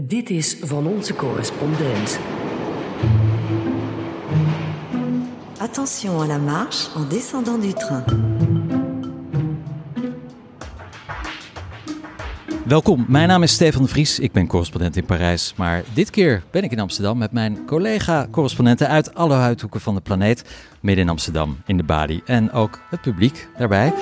Dit is van onze correspondent. Attention à la marche en descendant du train. Welkom, mijn naam is Stefan Vries. Ik ben correspondent in Parijs. Maar dit keer ben ik in Amsterdam met mijn collega-correspondenten uit alle uithoeken van de planeet. Midden in Amsterdam, in de Badi. En ook het publiek daarbij.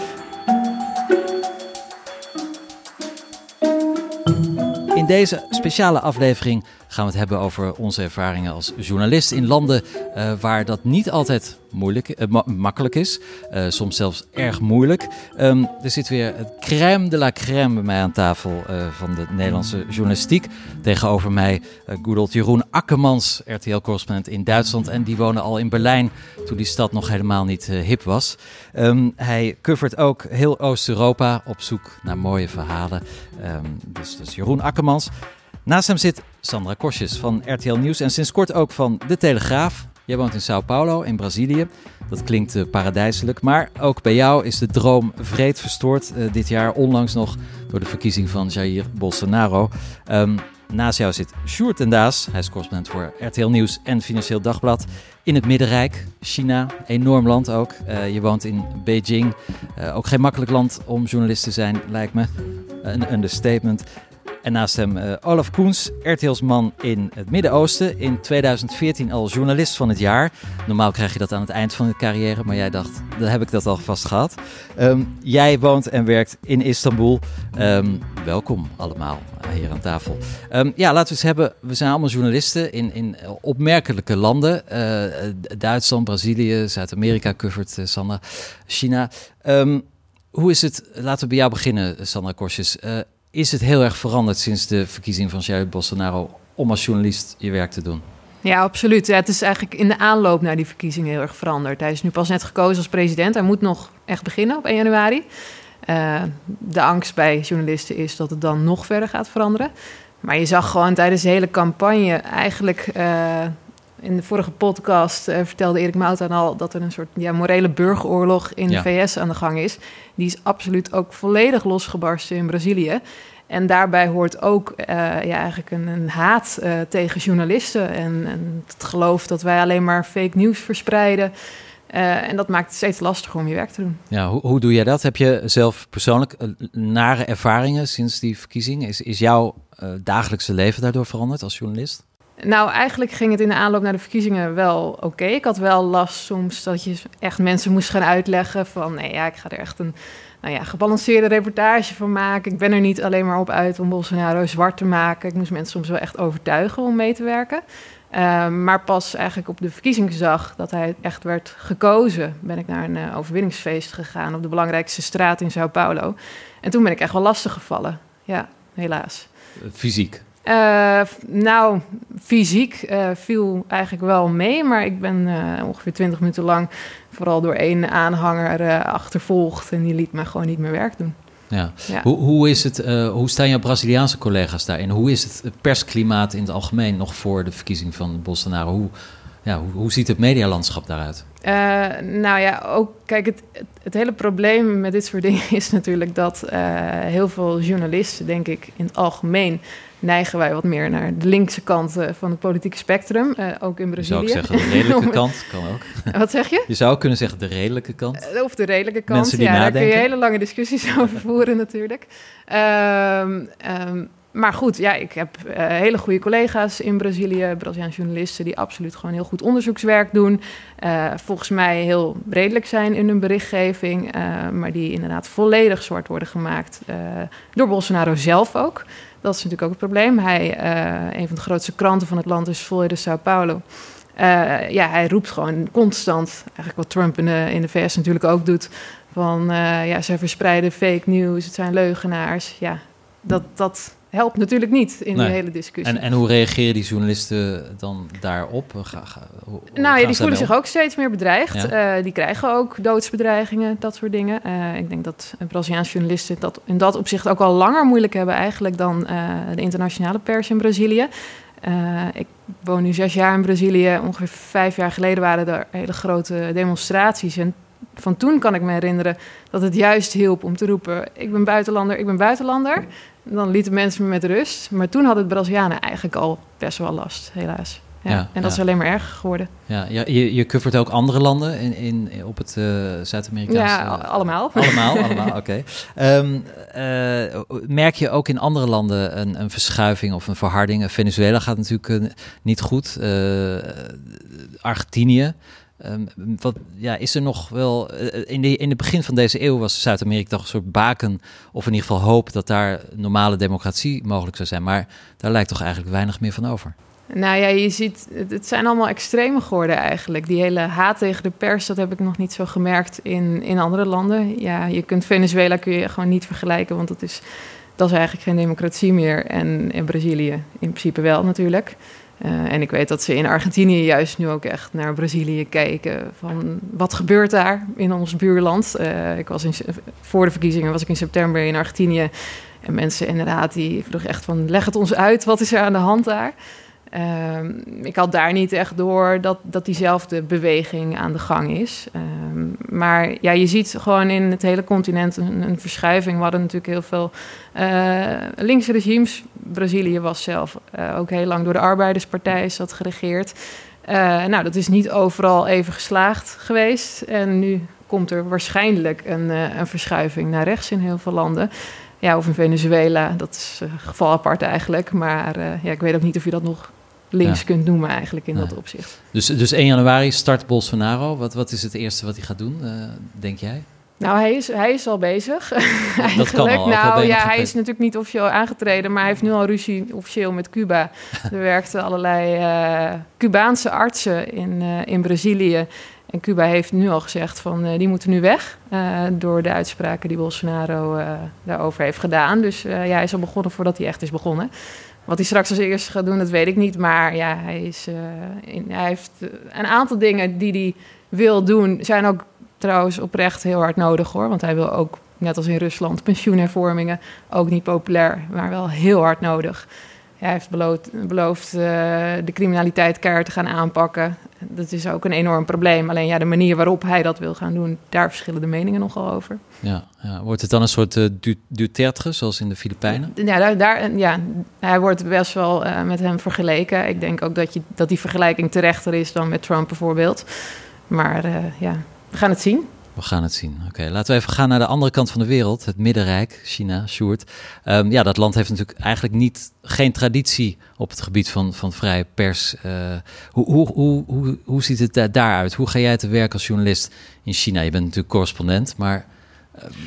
In deze speciale aflevering gaan we het hebben over onze ervaringen als journalist in landen uh, waar dat niet altijd moeilijk, ma makkelijk is. Uh, soms zelfs erg moeilijk. Um, er zit weer het crème de la crème bij mij aan tafel van de Nederlandse journalistiek. Tegenover mij uh, Jeroen Akkermans, RTL-correspondent in Duitsland. En die woonde al in Berlijn toen die stad nog helemaal niet hip was. Um, hij covert ook heel Oost-Europa op zoek naar mooie verhalen. Um, dus, dus Jeroen Akkermans. Naast hem zit Sandra Kosjes van RTL Nieuws en sinds kort ook van De Telegraaf. Jij woont in Sao Paulo, in Brazilië. Dat klinkt uh, paradijselijk, maar ook bij jou is de droom vreed verstoord uh, dit jaar, onlangs nog door de verkiezing van Jair Bolsonaro. Um, naast jou zit Sjoerd en Daas, hij is correspondent voor RTL Nieuws en Financieel Dagblad. In het Middenrijk, China, enorm land ook. Uh, je woont in Beijing, ook geen makkelijk land om journalist te zijn, lijkt me. Een understatement. En naast hem uh, Olaf Koens, RTL's-man in het Midden-Oosten. In 2014 al journalist van het jaar. Normaal krijg je dat aan het eind van de carrière, maar jij dacht, dan heb ik dat al vast gehad. Um, jij woont en werkt in Istanbul. Um, welkom allemaal hier aan tafel. Um, ja, laten we eens hebben. We zijn allemaal journalisten in, in opmerkelijke landen. Uh, Duitsland, Brazilië, Zuid-Amerika covert uh, Sandra, China. hoe is het, laten we bij jou beginnen, Sandra Korsjes. Is het heel erg veranderd sinds de verkiezing van Jair Bolsonaro om als journalist je werk te doen? Ja, absoluut. Ja, het is eigenlijk in de aanloop naar die verkiezingen heel erg veranderd. Hij is nu pas net gekozen als president. Hij moet nog echt beginnen op 1 januari. Uh, de angst bij journalisten is dat het dan nog verder gaat veranderen. Maar je zag gewoon tijdens de hele campagne eigenlijk... Uh, in de vorige podcast uh, vertelde Erik Mouten al dat er een soort ja, morele burgeroorlog in ja. de VS aan de gang is. Die is absoluut ook volledig losgebarsten in Brazilië. En daarbij hoort ook uh, ja, eigenlijk een, een haat uh, tegen journalisten. En, en, het geloof dat wij alleen maar fake nieuws verspreiden. En dat maakt het steeds lastiger om je werk te doen. Ja, hoe, hoe doe jij dat? Heb je zelf persoonlijk nare ervaringen sinds die verkiezing? Is, is jouw dagelijkse leven daardoor veranderd als journalist? Nou, eigenlijk ging het in de aanloop naar de verkiezingen wel oké. Ik had wel last soms dat je echt mensen moest gaan uitleggen van... nee, ja, ik ga er echt een nou ja, gebalanceerde reportage van maken. Ik ben er niet alleen maar op uit om Bolsonaro zwart te maken. Ik moest mensen soms wel echt overtuigen om mee te werken. Uh, maar pas eigenlijk op de verkiezingsdag dat hij echt werd gekozen... ben ik naar een uh, overwinningsfeest gegaan op de belangrijkste straat in Sao Paulo. En toen ben ik echt wel lastig gevallen. Ja, helaas. Fysiek? Uh, nou, fysiek uh, viel eigenlijk wel mee, maar ik ben uh, ongeveer 20 minuten lang vooral door één aanhanger achtervolgd en die liet me gewoon niet meer werk doen. Ja. ja. Hoe, hoe, is het, hoe staan jouw Braziliaanse collega's daarin? Hoe is het persklimaat in het algemeen nog voor de verkiezing van Bolsonaro? Hoe, ja, hoe, hoe ziet het medialandschap daaruit? nou ja, ook kijk, het, het, het, hele probleem met dit soort dingen is natuurlijk dat heel veel journalisten, denk ik, in het algemeen neigen wij wat meer naar de linkse kant van het politieke spectrum, uh, ook in Brazilië. Zou ook zeggen de redelijke kant, kan ook. Wat zeg je? Je zou kunnen zeggen de redelijke kant. Uh, of de redelijke kant, Mensen die ja, nadenken. daar kun je hele lange discussies over voeren natuurlijk. Um, um, maar goed, ja, ik heb uh, hele goede collega's in Brazilië, Braziliaanse journalisten, die absoluut gewoon heel goed onderzoekswerk doen. Uh, volgens mij heel redelijk zijn in hun berichtgeving, uh, maar die inderdaad volledig zwart worden gemaakt door Bolsonaro zelf ook. Dat is natuurlijk ook het probleem. Hij, uh, een van de grootste kranten van het land is Folha de Sao Paulo. Uh, ja, hij roept gewoon constant, eigenlijk wat Trump in de, VS natuurlijk ook doet, van uh, ja, zij verspreiden fake news, het zijn leugenaars. Ja, dat, dat helpt natuurlijk niet in nee. die hele discussie. En, en hoe reageren die journalisten dan daarop? Ga, ga, hoe, nou ja, die voelen zich ook steeds meer bedreigd. Ja? Uh, die krijgen ook doodsbedreigingen, dat soort dingen. Uh, ik denk dat Braziliaanse journalisten dat in dat opzicht ook al langer moeilijk hebben eigenlijk dan uh, de internationale pers in Brazilië. ik woon nu zes jaar in Brazilië. Ongeveer vijf jaar geleden waren er hele grote demonstraties. En van toen kan ik me herinneren dat het juist hielp om te roepen: Ik ben buitenlander, ik ben buitenlander. Dan lieten mensen me met rust. Maar toen hadden de Brazilianen eigenlijk al best wel last, helaas. Ja, en dat is alleen maar erger geworden. Ja, ja je, je covert ook andere landen in, in, op het uh, Zuid-Amerikaanse... Ja, allemaal. Allemaal, allemaal, oké. Ehm, eh, merk je ook in andere landen een, een verschuiving of een verharding? Venezuela gaat natuurlijk uh, niet goed. Argentinië. Um, wat, ja, is er nog wel. in, de, in het begin van deze eeuw was Zuid-Amerika toch een soort baken. Of in ieder geval hoop dat daar normale democratie mogelijk zou zijn. Maar daar lijkt toch eigenlijk weinig meer van over. Nou ja, je ziet, het zijn allemaal extreme geworden eigenlijk. Die hele haat tegen de pers, dat heb ik nog niet zo gemerkt in, in andere landen. Ja, je kunt Venezuela kun je gewoon niet vergelijken, want dat is, dat is eigenlijk geen democratie meer. En in Brazilië in principe wel natuurlijk. Uh, en ik weet dat ze in Argentinië juist nu ook echt naar Brazilië kijken. Van wat gebeurt daar in ons buurland? Uh, ik was in, voor de verkiezingen was ik in september in Argentinië. En mensen inderdaad, die vroegen echt van leg het ons uit, wat is er aan de hand daar? Ehm, ik had daar niet echt door dat, dat diezelfde beweging aan de gang is. Ehm, maar ja, je ziet gewoon in het hele continent een, een verschuiving. We hadden natuurlijk heel veel uh, linkse regimes. Brazilië was zelf uh, ook heel lang door de Arbeiderspartij is dat geregeerd. Uh, nou, dat is niet overal even geslaagd geweest. En nu komt er waarschijnlijk een, een verschuiving naar rechts in heel veel landen. Ja, of in Venezuela, dat is een geval apart eigenlijk. Maar ja, ik weet ook niet of je dat nog links kunt noemen eigenlijk in dat opzicht. Dus, dus 1 januari start Bolsonaro. Wat, wat is het eerste wat hij gaat doen, uh, denk jij? Nou, hij is, hij is al bezig. Dat kan al. Nou ja, hij is natuurlijk niet officieel aangetreden, maar hij heeft nu al ruzie officieel met Cuba. er werkten allerlei uh, Cubaanse artsen in, uh, in Brazilië. En Cuba heeft nu al gezegd van uh, die moeten nu weg. door de uitspraken die Bolsonaro daarover heeft gedaan. Dus ja, hij is al begonnen voordat hij echt is begonnen. Wat hij straks als eerste gaat doen, dat weet ik niet. Maar ja, hij, is, uh, in, hij heeft uh, een aantal dingen die hij wil doen, zijn ook trouwens oprecht heel hard nodig hoor. Want hij wil ook, net als in Rusland, pensioenhervormingen. Ook niet populair, maar wel heel hard nodig. Hij heeft beloofd, beloofd uh, de criminaliteit keihard te gaan aanpakken. Dat is ook een enorm probleem. Alleen ja, de manier waarop hij dat wil gaan doen, daar verschillen de meningen nogal over. Ja, ja. wordt het dan een soort uh, Duterte, zoals in de Filipijnen? Ja, daar, daar, ja hij wordt best wel uh, met hem vergeleken. Ik denk ook dat, je, dat die vergelijking terechter is dan met Trump bijvoorbeeld. Maar ja, we gaan het zien. We gaan het zien. Oké, laten we even gaan naar de andere kant van de wereld, het Middenrijk, China, Sjoerd. Um, ja, dat land heeft natuurlijk eigenlijk niet, geen traditie op het gebied van, van vrije pers. Uh, hoe, hoe, hoe, hoe, hoe ziet het daaruit? Hoe ga jij te werk als journalist in China? Je bent natuurlijk correspondent, maar uh,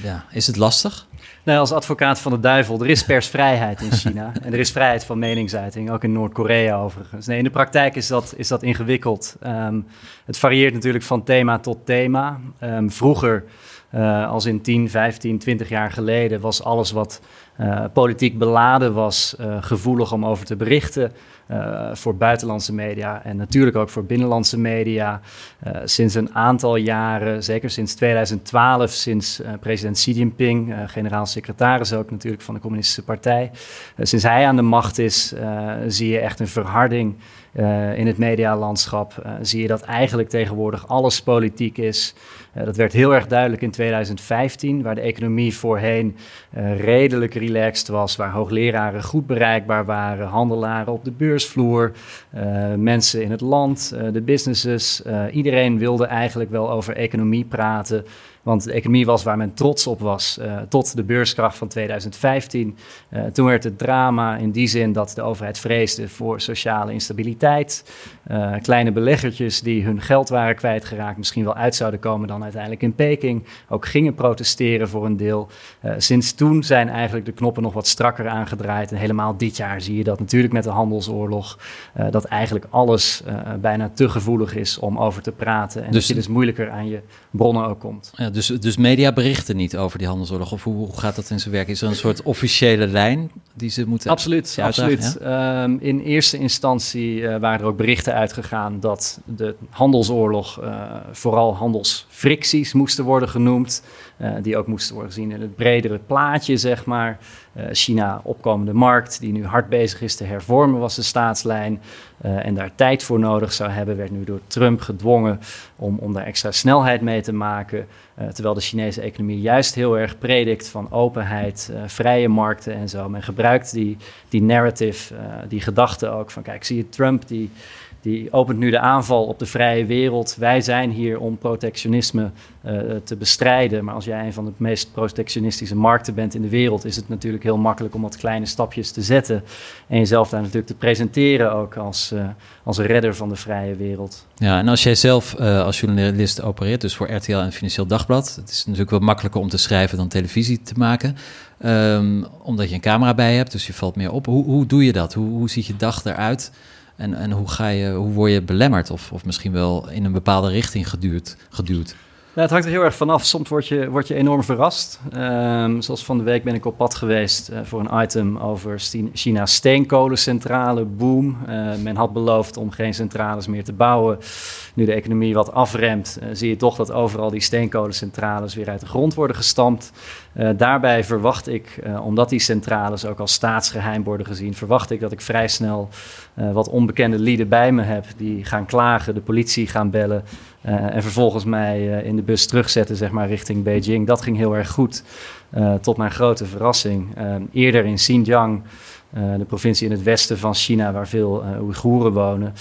ja, is het lastig? Nee, als advocaat van de duivel, er is persvrijheid in China. en er is vrijheid van meningsuiting, ook in Noord-Korea overigens. Nee, in de praktijk is dat, is dat ingewikkeld. Um, het varieert natuurlijk van thema tot thema. Um, vroeger, uh, als in 10, 15, 20 jaar geleden, was alles wat uh, politiek beladen was, uh, gevoelig om over te berichten. Uh, voor buitenlandse media en natuurlijk ook voor binnenlandse media. Uh, sinds een aantal jaren, zeker sinds 2012, sinds uh, president Xi Jinping, generaal-secretaris ook natuurlijk van de Communistische Partij, sinds hij aan de macht is, zie je echt een verharding in het medialandschap zie je dat eigenlijk tegenwoordig alles politiek is. Dat werd heel erg duidelijk in 2015, waar de economie voorheen redelijk relaxed was, waar hoogleraren goed bereikbaar waren, handelaren op de beursvloer, mensen in het land, de businesses. iedereen wilde eigenlijk wel over economie praten. Want de economie was waar men trots op was uh, tot de beurskracht van 2015. Uh, eh, toen werd het drama in die zin dat de overheid vreesde voor sociale instabiliteit. Uh, kleine beleggertjes die hun geld waren kwijtgeraakt, misschien wel uit zouden komen dan uiteindelijk in Peking. Ook gingen protesteren voor een deel. sinds toen zijn eigenlijk de knoppen nog wat strakker aangedraaid. En helemaal dit jaar zie je dat natuurlijk met de handelsoorlog. dat eigenlijk alles bijna te gevoelig is om over te praten. En dus, dat je dus moeilijker aan je bronnen ook komt. Ja, dus, dus media berichten niet over die handelsoorlog? Of hoe, hoe, gaat dat in zijn werk? Is er een soort officiële lijn die ze moeten Absoluut, absoluut. Ehm, in eerste instantie uh, waren er ook berichten uitgegaan dat de handelsoorlog uh, vooral handelsfricties moesten worden genoemd. Uh, die ook moesten worden gezien in het bredere plaatje, zeg maar. China, opkomende markt, die nu hard bezig is te hervormen, was de staatslijn. en daar tijd voor nodig zou hebben, werd nu door Trump gedwongen om, om daar extra snelheid mee te maken. Terwijl de Chinese economie juist heel erg predikt van openheid, vrije markten en zo. Men gebruikt die, die narrative, die gedachte ook van kijk, zie je Trump die die opent nu de aanval op de vrije wereld. Wij zijn hier om protectionisme te bestrijden. Maar als jij een van de meest protectionistische markten bent in de wereld, is het natuurlijk heel makkelijk om wat kleine stapjes te zetten. En jezelf daar natuurlijk te presenteren ook als, uh, als redder van de vrije wereld. Ja, en als jij zelf uh, als journalist opereert, dus voor RTL en Financieel Dagblad, het is natuurlijk wat makkelijker om te schrijven dan televisie te maken. Um, omdat je een camera bij hebt, dus je valt meer op. Hoe, hoe doe je dat? Hoe, hoe ziet je dag eruit? En, en hoe, ga je, hoe word je belemmerd of, of misschien wel in een bepaalde richting geduwd? Ja, het hangt er heel erg vanaf. Soms word je, word je enorm verrast. Um, zoals van de week ben ik op pad geweest uh, voor een item over China's steenkolencentrale boom. Uh, men had beloofd om geen centrales meer te bouwen. Nu de economie wat afremt, uh, zie je toch dat overal die steenkolencentrales weer uit de grond worden gestampt. daarbij verwacht ik, omdat die centrales ook als staatsgeheim worden gezien, verwacht ik dat ik vrij snel wat onbekende lieden bij me heb die gaan klagen, de politie gaan bellen. Uh, en vervolgens mij uh, in de bus terugzetten, zeg maar, richting Beijing. Dat ging heel erg goed, uh, tot mijn grote verrassing. eerder in Xinjiang, de provincie in het westen van China, waar veel Oeigoeren wonen.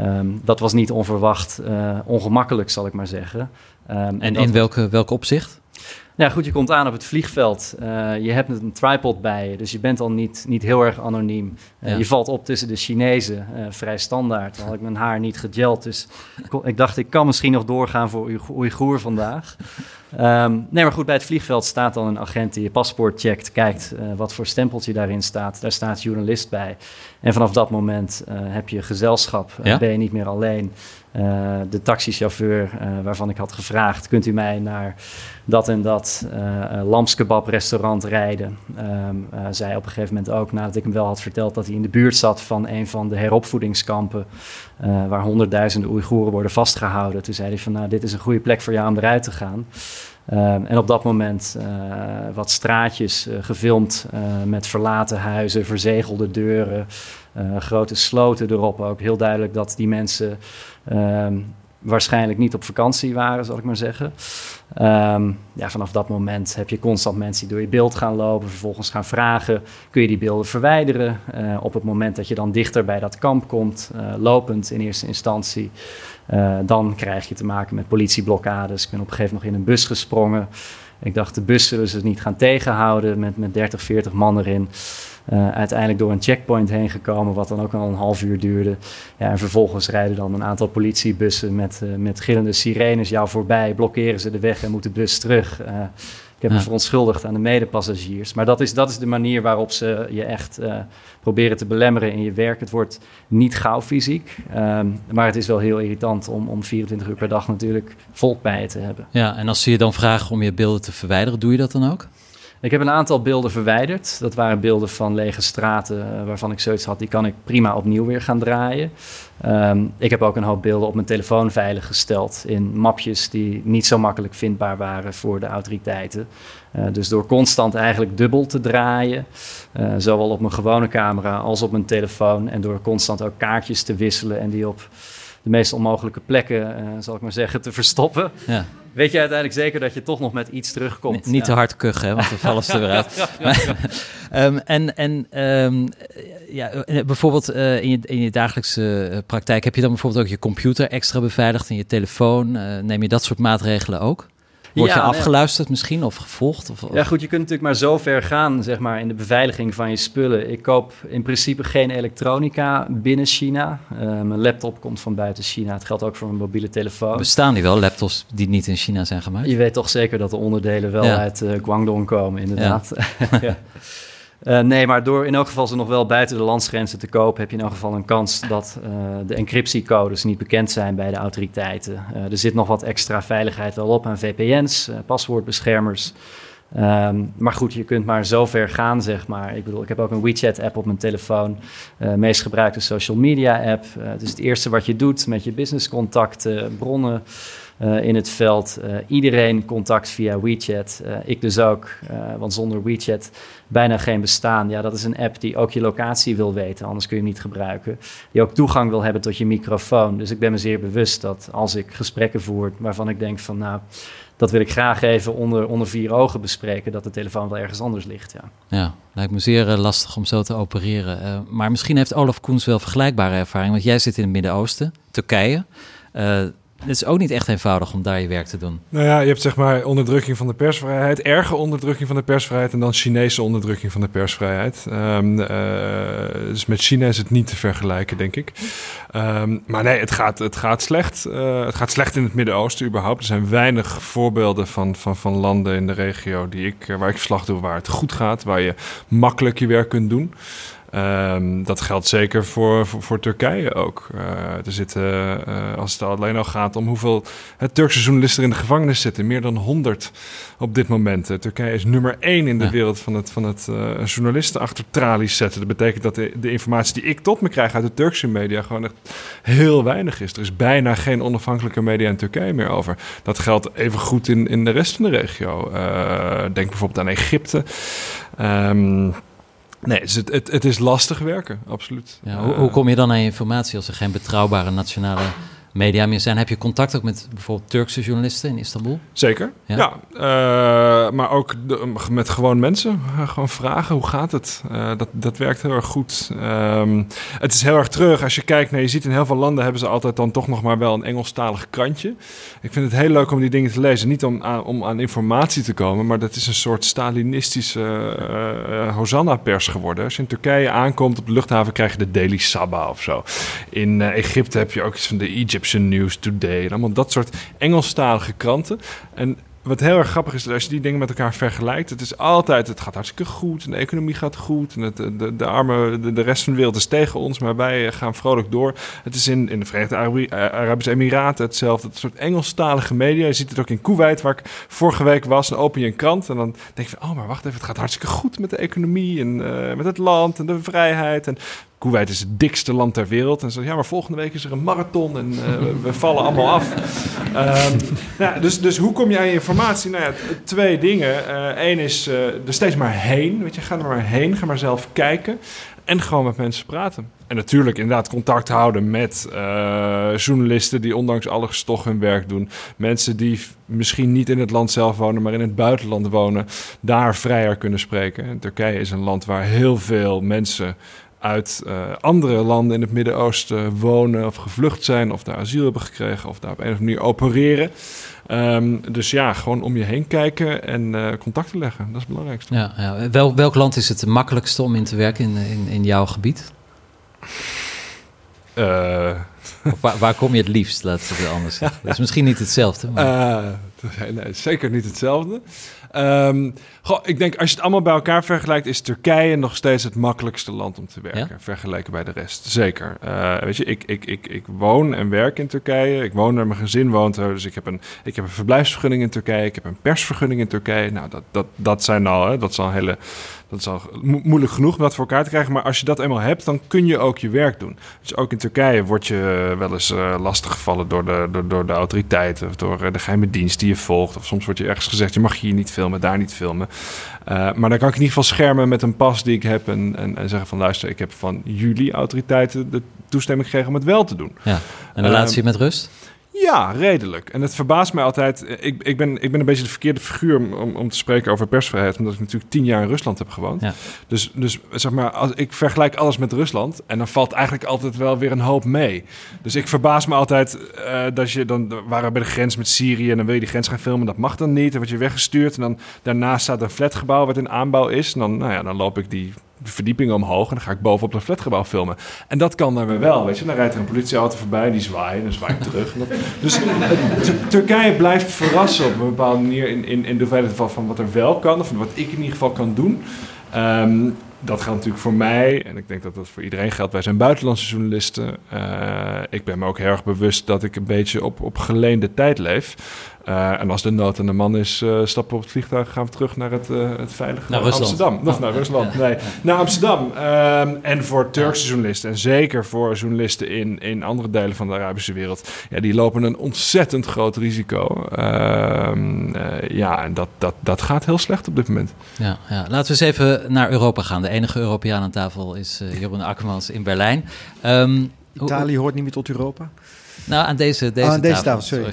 Um, dat was niet onverwacht, ongemakkelijk, zal ik maar zeggen. Um, en in welke, welk opzicht? Ja, goed, je komt aan op het vliegveld. Uh, je hebt een tripod bij je, dus je bent al niet, niet heel erg anoniem. Uh, ja. Je valt op tussen de Chinezen, uh, vrij standaard. Dan had ik mijn haar niet gegeld, dus ik, ik dacht, ik kan misschien nog doorgaan voor Oeigoer vandaag. Um, nee, maar goed, bij het vliegveld staat dan een agent die je paspoort checkt, kijkt wat voor stempeltje daarin staat. Daar staat journalist bij. En vanaf dat moment heb je gezelschap, ja? ben je niet meer alleen. De taxichauffeur waarvan ik had gevraagd: kunt u mij naar dat en dat uh, lamskebab restaurant rijden? Um, zei op een gegeven moment ook, nadat ik hem wel had verteld dat hij in de buurt zat van een van de heropvoedingskampen, waar honderdduizenden Oeigoeren worden vastgehouden. Toen zei hij van, nou, dit is een goede plek voor jou om eruit te gaan. Um, en op dat moment wat straatjes gefilmd met verlaten huizen, verzegelde deuren, grote sloten erop ook. Heel duidelijk dat die mensen um, waarschijnlijk niet op vakantie waren, zal ik maar zeggen. Um, ja, vanaf dat moment heb je constant mensen die door je beeld gaan lopen, vervolgens gaan vragen: kun je die beelden verwijderen? op het moment dat je dan dichter bij dat kamp komt, lopend in eerste instantie. Uh, dan krijg je te maken met politieblokkades. Ik ben op een gegeven moment nog in een bus gesprongen. Ik dacht, de bus zullen ze niet gaan tegenhouden met, met 30, 40 man erin. Uh, uiteindelijk door een checkpoint heen gekomen, wat dan ook al een half uur duurde. Ja, en vervolgens rijden dan een aantal politiebussen met, uh, met gillende sirenes jou voorbij, blokkeren ze de weg en moet de bus terug. Ik heb me verontschuldigd aan de medepassagiers. Maar dat is, dat is de manier waarop ze je echt proberen te belemmeren in je werk. Het wordt niet gauw fysiek, um, maar het is wel heel irritant om, om 24 uur per dag natuurlijk volk bij je te hebben. Ja, en als ze je dan vragen om je beelden te verwijderen, doe je dat dan ook? Ik heb een aantal beelden verwijderd. Dat waren beelden van lege straten uh, waarvan ik zoiets had, die kan ik prima opnieuw weer gaan draaien. Um, ik heb ook een hoop beelden op mijn telefoon veilig gesteld in mapjes die niet zo makkelijk vindbaar waren voor de autoriteiten. Uh, dus door constant eigenlijk dubbel te draaien, uh, zowel op mijn gewone camera als op mijn telefoon, en door constant ook kaartjes te wisselen en die op de meest onmogelijke plekken, zal ik maar zeggen, te verstoppen. Ja. Weet je uiteindelijk zeker dat je toch nog met iets terugkomt. niet ja. te hard kuchen, want dan vallen ze er weer uit. um, en en um, ja, eh, bijvoorbeeld uh, in, je, in je dagelijkse praktijk, heb je dan bijvoorbeeld ook je computer extra beveiligd en je telefoon? Uh, neem je dat soort maatregelen ook? Word je afgeluisterd misschien of gevolgd? Of, of? Ja, goed, je kunt natuurlijk maar zo ver gaan zeg maar, in de beveiliging van je spullen. Ik koop in principe geen elektronica binnen China. Uh, mijn laptop komt van buiten China. Het geldt ook voor mijn mobiele telefoon. Bestaan die wel, laptops die niet in China zijn gemaakt? Je weet toch zeker dat de onderdelen wel ja. uit uh, Guangdong komen, inderdaad. Ja. Uh, nee, maar door in elk geval ze nog wel buiten de landsgrenzen te kopen, heb je in elk geval een kans dat uh, de encryptiecodes niet bekend zijn bij de autoriteiten. Uh, er zit nog wat extra veiligheid wel op aan VPN's, paswoordbeschermers. Um, maar goed, je kunt maar zo ver gaan, zeg maar. Ik bedoel, ik heb ook een WeChat-app op mijn telefoon. Uh, meest gebruikte social media-app. Het is het eerste wat je doet met je businesscontacten, bronnen uh, in het veld. iedereen contact via WeChat. ik dus ook, want zonder WeChat bijna geen bestaan. Ja, dat is een app die ook je locatie wil weten, anders kun je hem niet gebruiken. Die ook toegang wil hebben tot je microfoon. Dus ik ben me zeer bewust dat als ik gesprekken voer waarvan ik denk van nou dat wil ik graag even onder, onder vier ogen bespreken, dat de telefoon wel ergens anders ligt. Ja, ja lijkt me zeer uh, lastig om zo te opereren. Uh, maar misschien heeft Olaf Koens wel vergelijkbare ervaring, want jij zit in het Midden-Oosten, Turkije. Uh, het is ook niet echt eenvoudig om daar je werk te doen. Nou ja, je hebt zeg maar onderdrukking van de persvrijheid, erge onderdrukking van de persvrijheid en dan Chinese onderdrukking van de persvrijheid. Um, uh, dus met China is het niet te vergelijken, denk ik. Um, maar nee, het gaat, het gaat slecht. Uh, het gaat slecht in het Midden-Oosten überhaupt. Er zijn weinig voorbeelden van, van, van landen in de regio die ik, waar ik verslag doe waar het goed gaat, waar je makkelijk je werk kunt doen. Um, dat geldt zeker voor, voor, voor Turkije ook. Uh, er zitten, uh, als het alleen al gaat om hoeveel het Turkse journalisten in de gevangenis zitten, meer dan 100 op dit moment. Uh, Turkije is nummer één in de ja. wereld van het, van het journalisten achter tralies zetten. Dat betekent dat de, de, informatie die ik tot me krijg uit de Turkse media gewoon echt heel weinig is. Er is bijna geen onafhankelijke media in Turkije meer over. Dat geldt even goed in, in de rest van de regio. denk bijvoorbeeld aan Egypte. Um, Nee, dus het, het, het, is lastig werken, absoluut. Ja, hoe, hoe, kom je dan aan je informatie als er geen betrouwbare nationale media meer zijn. Heb je contact ook met bijvoorbeeld Turkse journalisten in Istanbul? Zeker, ja. ja uh, maar ook de, met gewoon mensen. Uh, gewoon vragen, hoe gaat het? Uh, dat, dat werkt heel erg goed. Um, het is heel erg terug. Als je kijkt, naar, je ziet in heel veel landen hebben ze altijd dan toch nog maar wel een Engelstalig krantje. Ik vind het heel leuk om die dingen te lezen. Niet om aan, om aan informatie te komen, maar dat is een soort Stalinistische Hosanna-pers geworden. Als je in Turkije aankomt op de luchthaven, krijg je de Daily Sabah of zo. In Egypte heb je ook iets van de Egypt News Today. En allemaal dat soort Engelstalige kranten. En wat heel erg grappig is, als je die dingen met elkaar vergelijkt, het is altijd, het gaat hartstikke goed en de economie gaat goed en het, de, de arme, de, de, rest van de wereld is tegen ons, maar wij eh, gaan vrolijk door. Het is in, in de Verenigde eh, Arabische Emiraten hetzelfde, het soort Engelstalige media. Je ziet het ook in Kuwait, waar ik vorige week was, en open je een krant en dan denk je van, oh maar wacht even, het gaat hartstikke goed met de economie en uh, met het land en de vrijheid en Kuwait is het dikste land ter wereld. En ze ja, maar volgende week is er een marathon en uh, we, vallen allemaal af. Um, nou, dus, dus hoe kom je aan je informatie? Nou ja, twee dingen. Eén uh, is uh, er steeds maar heen. Weet je, ga er maar heen. Ga maar zelf kijken. En gewoon met mensen praten. En natuurlijk inderdaad contact houden met journalisten die ondanks alles toch hun werk doen. Mensen die misschien niet in het land zelf wonen, maar in het buitenland wonen. Daar vrijer kunnen spreken. En Turkije is een land waar heel veel mensen uit uh, andere landen in het Midden-Oosten wonen of gevlucht zijn of daar asiel hebben gekregen of daar op een of andere manier opereren. Um, dus ja, gewoon om je heen kijken en uh, contacten leggen. Dat is het belangrijkste. Ja, ja. Wel, welk land is het makkelijkste om in te werken in, in, in jouw gebied? Uh, waar, waar, kom je het liefst, laten we het anders zeggen. Dat is misschien niet hetzelfde. Maar... nee, zeker niet hetzelfde. Um, goh, ik denk als je het allemaal bij elkaar vergelijkt, is Turkije nog steeds het makkelijkste land om te werken. Ja? Vergeleken bij de rest. Zeker. Uh, weet je, ik, ik, ik, ik woon en werk in Turkije. Ik woon er, mijn gezin woont er. Dus ik heb, een, ik heb een verblijfsvergunning in Turkije. Ik heb een persvergunning in Turkije. Nou, dat, dat, dat zijn al, hè, dat is al hele dat is al mo moeilijk genoeg om dat voor elkaar te krijgen. Maar als je dat eenmaal hebt, dan kun je ook je werk doen. Dus ook in Turkije word je wel eens uh, lastiggevallen door de, door, door de autoriteiten. Of door uh, de geheime dienst die je volgt. Of soms wordt je ergens gezegd, je mag hier niet filmen, daar niet filmen. Uh, maar dan kan ik in ieder geval schermen met een pas die ik heb. En, en, en, zeggen van luister, ik heb van jullie autoriteiten de toestemming gekregen om het wel te doen. Ja. En dan laat je met rust? Ja, redelijk. En het verbaast mij altijd. Ik, ik, ben, ik ben een beetje de verkeerde figuur om, om te spreken over persvrijheid, omdat ik natuurlijk tien jaar in Rusland heb gewoond. Ja. Dus, dus zeg maar, als, ik vergelijk alles met Rusland en dan valt eigenlijk altijd wel weer een hoop mee. Dus ik verbaas me altijd uh, dat je dan waren bij de grens met Syrië en dan wil je die grens gaan filmen, dat mag dan niet. Dan word je weggestuurd en dan daarnaast staat een flatgebouw wat in aanbouw is. En dan, nou ja, dan loop ik die verdieping omhoog en dan ga ik bovenop het flatgebouw filmen. En dat kan weer wel, weet je. Dan rijdt er een politieauto voorbij en die zwaait en dan zwaai ik terug. dus Turkije blijft verrassen op een bepaalde manier in, in, in de hoeveelheid van, wat er wel kan, of wat ik in ieder geval kan doen. Um, dat geldt natuurlijk voor mij en ik denk dat dat voor iedereen geldt. Wij zijn buitenlandse journalisten. Uh, ik ben me ook erg bewust dat ik een beetje op, op geleende tijd leef. Uh, en als de nood aan de man is, uh, stappen op het vliegtuig, gaan we terug naar het, uh, het veilige naar Amsterdam. Of naar Rusland, nee, naar Amsterdam. Um, en voor Turkse journalisten, en zeker voor journalisten in, in andere delen van de Arabische wereld, ja, die lopen een ontzettend groot risico. Um, ja, en dat, dat, dat gaat heel slecht op dit moment. Ja, ja. Laten we eens even naar Europa gaan. De enige Europeaan aan tafel is Jeroen Akkermans in Berlijn. Um, Italië hoort niet meer tot Europa? Nou, aan deze, deze, oh, aan deze tafel. sorry.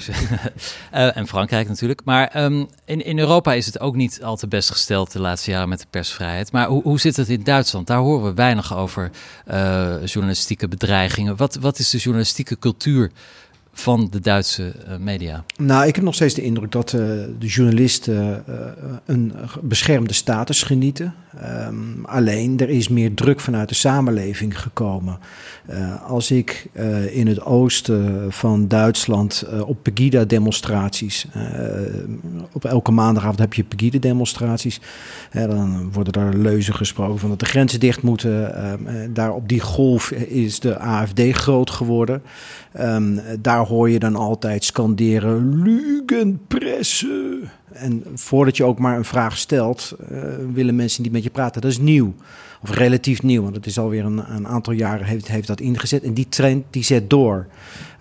uh, en Frankrijk natuurlijk. Maar um, in, in Europa is het ook niet al te best gesteld de laatste jaren met de persvrijheid. Maar hoe, hoe zit het in Duitsland? Daar horen we weinig over uh, journalistieke bedreigingen. Wat, wat is de journalistieke cultuur van de Duitse uh, media? Nou, ik heb nog steeds de indruk dat uh, de journalisten uh, een beschermde status genieten. Um, alleen er is meer druk vanuit de samenleving gekomen. als ik in het oosten van Duitsland op Pegida-demonstraties, op elke maandagavond heb je Pegida-demonstraties, dan worden er leuzen gesproken van dat de grenzen dicht moeten. Ehm, daar op die golf is de AFD groot geworden. Um, daar hoor je dan altijd scanderen: Lugenpresse. En voordat je ook maar een vraag stelt, uh, willen mensen niet met je praten. Dat is nieuw. Of relatief nieuw, want het is alweer een, een aantal jaren heeft, heeft dat ingezet. En die trend die zet door.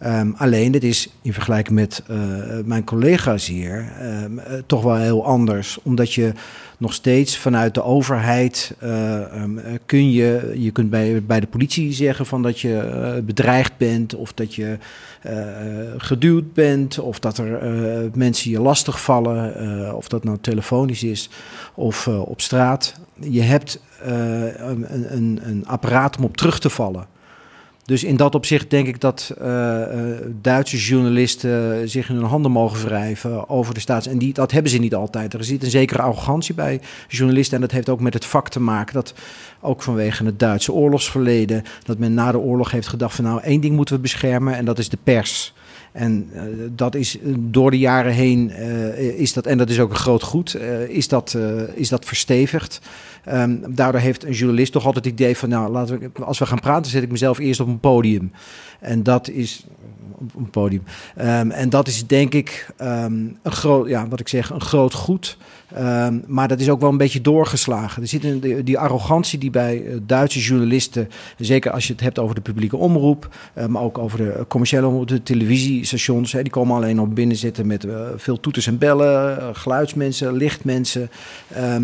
Um, alleen, het is in vergelijking met uh, mijn collega's hier um, uh, toch wel heel anders. Omdat je nog steeds vanuit de overheid uh, um, kun je, je kunt bij, bij de politie zeggen van dat je bedreigd bent of dat je geduwd bent of dat er mensen je lastig vallen, of dat nou telefonisch is of op straat. Je hebt een, een, een apparaat om op terug te vallen. Dus in dat opzicht denk ik dat uh, Duitse journalisten zich in hun handen mogen wrijven over de staats. En die, dat hebben ze niet altijd. Er zit een zekere arrogantie bij journalisten. En dat heeft ook met het vak te maken. Dat ook vanwege het Duitse oorlogsverleden. Dat men na de oorlog heeft gedacht van nou één ding moeten we beschermen. En dat is de pers. En uh, dat is door de jaren heen, is dat, en dat is ook een groot goed, is, dat, is dat verstevigd. Um, daardoor heeft een journalist toch altijd het idee van, nou, laten we, als we gaan praten, zet ik mezelf eerst op een podium. En dat is op een podium. Um, en dat is denk ik um, een groot, ja, wat ik zeg, een groot goed. Um, maar dat is ook wel een beetje doorgeslagen. Er zit een, die, arrogantie die bij uh, Duitse journalisten, zeker als je het hebt over de publieke omroep, uh, maar ook over de commerciële omroep, de televisiestations, die komen alleen op binnen zitten met uh, veel toeters en bellen, geluidsmensen, lichtmensen.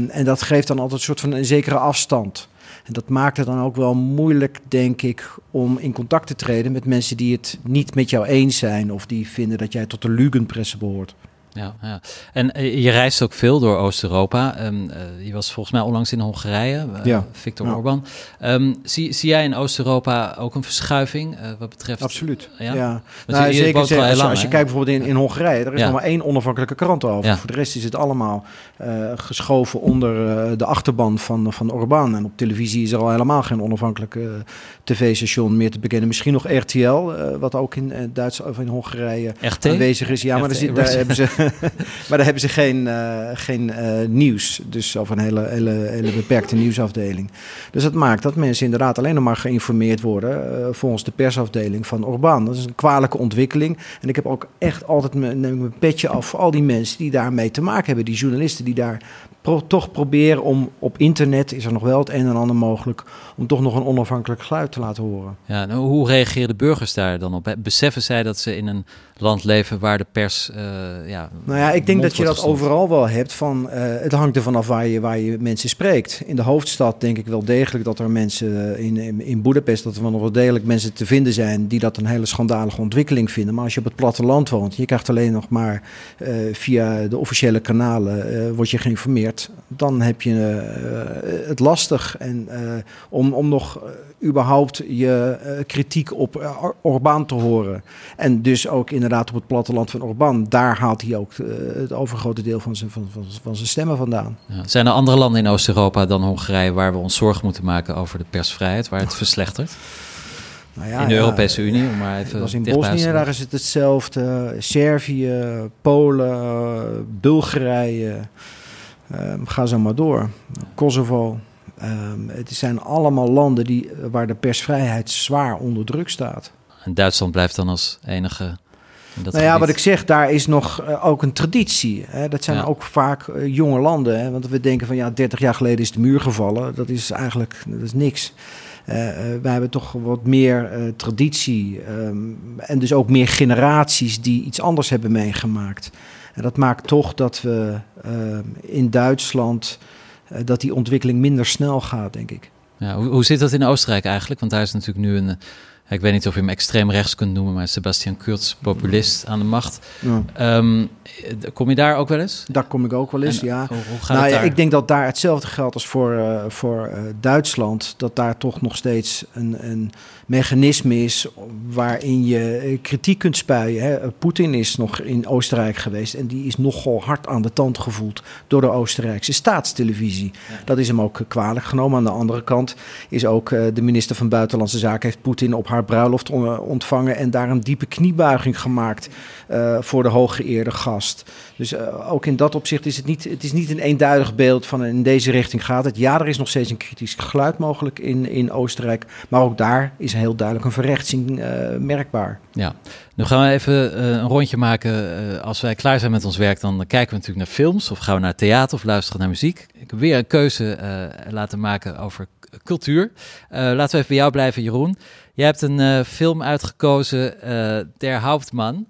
en dat geeft dan altijd een soort van een zekere afstand. En dat maakt het dan ook wel moeilijk, denk ik, om in contact te treden met mensen die het niet met jou eens zijn of die vinden dat jij tot de Lugenpresse behoort. Ja, ja. en uh, je reist ook veel door Oost-Europa. Um, uh, je was volgens mij onlangs in Hongarije, uh, ja. Viktor ja. Orban. Um, zie, zie jij in Oost-Europa ook een verschuiving wat betreft... Absoluut, ja. ja. Nou, je, zeker, als, lang, als, je kijkt bijvoorbeeld in, in Hongarije, er is nog maar één onafhankelijke krant over. Voor de rest is het allemaal geschoven onder de achterban van, van Orban. En op televisie is er al helemaal geen onafhankelijke tv-station meer te bekennen. Misschien nog RTL, wat ook in Duitsland of in Hongarije RT? aanwezig is. Ja, maar daar, zit, daar hebben ze... maar daar hebben ze geen, uh, geen uh, nieuws. Dus of een hele, hele, hele beperkte nieuwsafdeling. Dus dat maakt dat mensen inderdaad alleen nog maar geïnformeerd worden uh, volgens de persafdeling van Orbán. Dat is een kwalijke ontwikkeling. En ik heb ook echt altijd mijn, mijn petje af voor al die mensen die daarmee te maken hebben. Die journalisten die daar pro toch proberen om op internet, is er nog wel het een en ander mogelijk, om toch nog een onafhankelijk geluid te laten horen. Ja, nou, hoe reageren de burgers daar dan op? Beseffen zij dat ze in een land leven waar de pers. Uh, ja, nou ja, ik denk dat je dat overal wel hebt. Van, uh, het hangt ervan af waar je, waar je mensen spreekt. In de hoofdstad denk ik wel degelijk dat er mensen in, in, in Boedapest, dat er wel nog wel degelijk mensen te vinden zijn die dat een hele schandalige ontwikkeling vinden. Maar als je op het platteland woont, je krijgt alleen nog maar uh, via de officiële kanalen, word je geïnformeerd. Dan heb je het lastig. En om, om nog überhaupt je kritiek op Orbán te horen. En dus ook inderdaad op het platteland van Orbán, daar haalt hij ook het overgrote deel van zijn, van, van, van zijn stemmen vandaan. Ja. Zijn er andere landen in Oost-Europa dan Hongarije waar we ons zorgen moeten maken over de persvrijheid, waar het verslechtert? Nou ja, in de Europese Unie, om maar even was in Bosnië, daar is het hetzelfde. Servië, Polen, Bulgarije, uh, ga zo maar door. Kosovo. Um, het zijn allemaal landen die, waar de persvrijheid zwaar onder druk staat. En Duitsland blijft dan als enige nou ja, wat ik zeg, daar is nog uh, ook een traditie. Hè. Dat zijn ook vaak uh, jonge landen. Hè. Want we denken van ja, 30 jaar geleden is de muur gevallen. Dat is eigenlijk dat is niks. Uh, wij hebben toch wat meer traditie. Um, en dus ook meer generaties die iets anders hebben meegemaakt. En dat maakt toch dat we in Duitsland. dat die ontwikkeling minder snel gaat, denk ik. Ja, hoe, hoe zit dat in Oostenrijk eigenlijk? Want daar is natuurlijk nu een ik weet niet of je hem extreem rechts kunt noemen, maar Sebastian Kurz, populist aan de macht. Ja. Ehm, kom je daar ook wel eens? Daar kom ik ook wel eens, ja. Hoe, gaat nou, ja, ik denk dat daar hetzelfde geldt als voor, uh, voor uh, Duitsland. Dat daar toch nog steeds een, een mechanisme is waarin je eh, kritiek kunt spuien. Poetin is nog in Oostenrijk geweest en die is nogal hard aan de tand gevoeld door de Oostenrijkse staatstelevisie. Dat is hem ook kwalijk genomen. Aan de andere kant is ook de minister van Buitenlandse Zaken heeft Poetin op haar bruiloft ontvangen en daar een diepe kniebuiging gemaakt uh, voor de hooggeëerde gast. Dus uh, ook in dat opzicht is het niet, het is niet een eenduidig beeld van in deze richting gaat het. Ja, er is nog steeds een kritisch geluid mogelijk in, in Oostenrijk, maar ook daar is heel duidelijk een verrechtsing uh, merkbaar. Ja, nu gaan we even een rondje maken. als wij klaar zijn met ons werk, dan kijken we natuurlijk naar films of gaan we naar theater of luisteren naar muziek. Ik heb weer een keuze laten maken over cultuur. laten we even bij jou blijven, Jeroen. Je hebt een film uitgekozen, Der Hauptmann.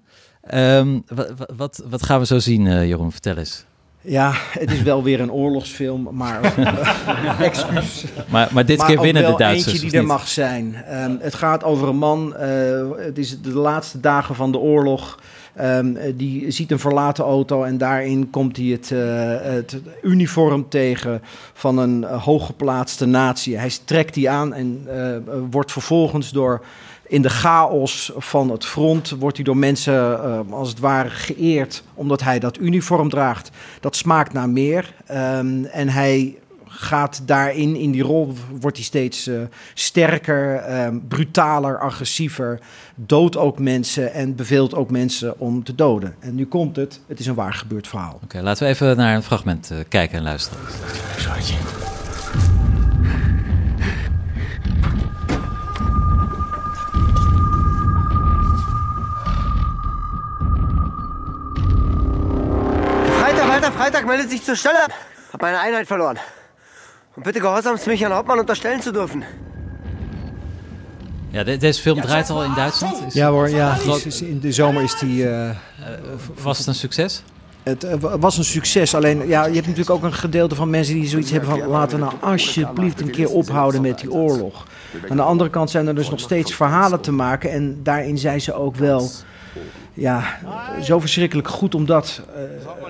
Um, wat, wat, gaan we zo zien, Jeroen? Vertel eens. Ja, het is wel weer een oorlogsfilm, maar excuus. Maar, maar dit keer winnen de Duitsers. eentje die er mag zijn. Um, het gaat over een man. het is de laatste dagen van de oorlog. Um, die ziet een verlaten auto en daarin komt hij het, uh, het uniform tegen van een hooggeplaatste natie. Hij trekt die aan en uh, wordt vervolgens door in de chaos van het front wordt hij door mensen als het ware geëerd omdat hij dat uniform draagt. Dat smaakt naar meer. Um, en hij gaat daarin, in die rol, wordt hij steeds uh, sterker, uh, brutaler, agressiever. Doodt ook mensen en beveelt ook mensen om te doden. En nu komt het, het is een waar gebeurd verhaal. Oké, okay, laten we even naar een fragment uh, kijken en luisteren. Freitag, Freitag meldet sich zur Stelle. Hab meine Einheit verloren. Und bitte gehorsamst mich Herrn Hauptmann unterstellen zu dürfen. Ja, de, deze film draait al in Duitsland? ja hoor, ja. in de zomer is die... Uh, was het een succes? Het uh, was een succes. Alleen, ja, je hebt natuurlijk ook een gedeelte van mensen die zoiets hebben van... laten we nou alsjeblieft een keer ophouden met die oorlog. Aan de andere kant zijn er dus nog steeds verhalen te maken. En daarin zijn ze ook wel ja, zo verschrikkelijk goed om dat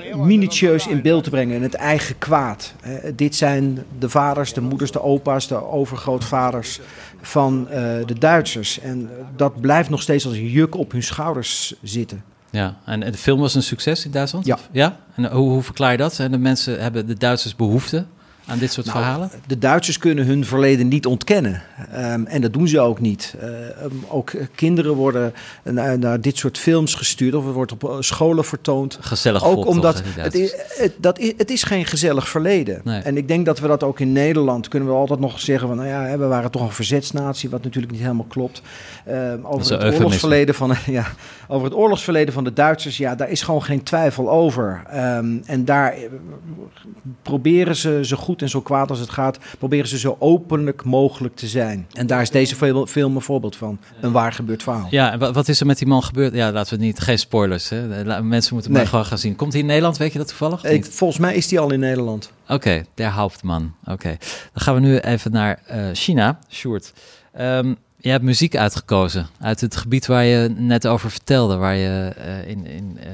uh, minutieus in beeld te brengen. En het eigen kwaad. Uh, dit zijn de vaders, de moeders, de opa's, de overgrootvaders van uh, de Duitsers. En dat blijft nog steeds als een juk op hun schouders zitten. Ja, en de film was een succes in Duitsland? Ja. ja? En hoe, hoe verklaar je dat? En de mensen hebben de Duitsers behoefte aan dit soort nou, verhalen? De Duitsers kunnen hun verleden niet ontkennen. Um, en dat doen ze ook niet. Uh, um, ook kinderen worden naar, naar, dit soort films gestuurd of het wordt op scholen vertoond. Gezellig Ook omdat toch, het, is, het, dat is, het is geen gezellig verleden. Nee. En ik denk dat we dat ook in Nederland kunnen we altijd nog zeggen van nou ja, we waren toch een verzetsnatie, wat natuurlijk niet helemaal klopt. Um, over het oorlogsverleden van ja, over het oorlogsverleden van de Duitsers, ja, daar is gewoon geen twijfel over. en daar proberen ze zo goed en zo kwaad als het gaat, proberen ze zo openlijk mogelijk te zijn. En daar is deze film een voorbeeld van. Een waar gebeurd verhaal. Ja, en wat is er met die man gebeurd? Ja, laten we niet, geen spoilers. Hè? Mensen moeten maar gewoon gaan zien. Komt hij in Nederland? Weet je dat toevallig? Ik, volgens mij is hij al in Nederland. Oké, okay, der Hauptman. Oké, dan gaan we nu even naar uh, China. Sjoerd. Um, je hebt muziek uitgekozen uit het gebied waar je net over vertelde, waar je, uh, in, in, uh,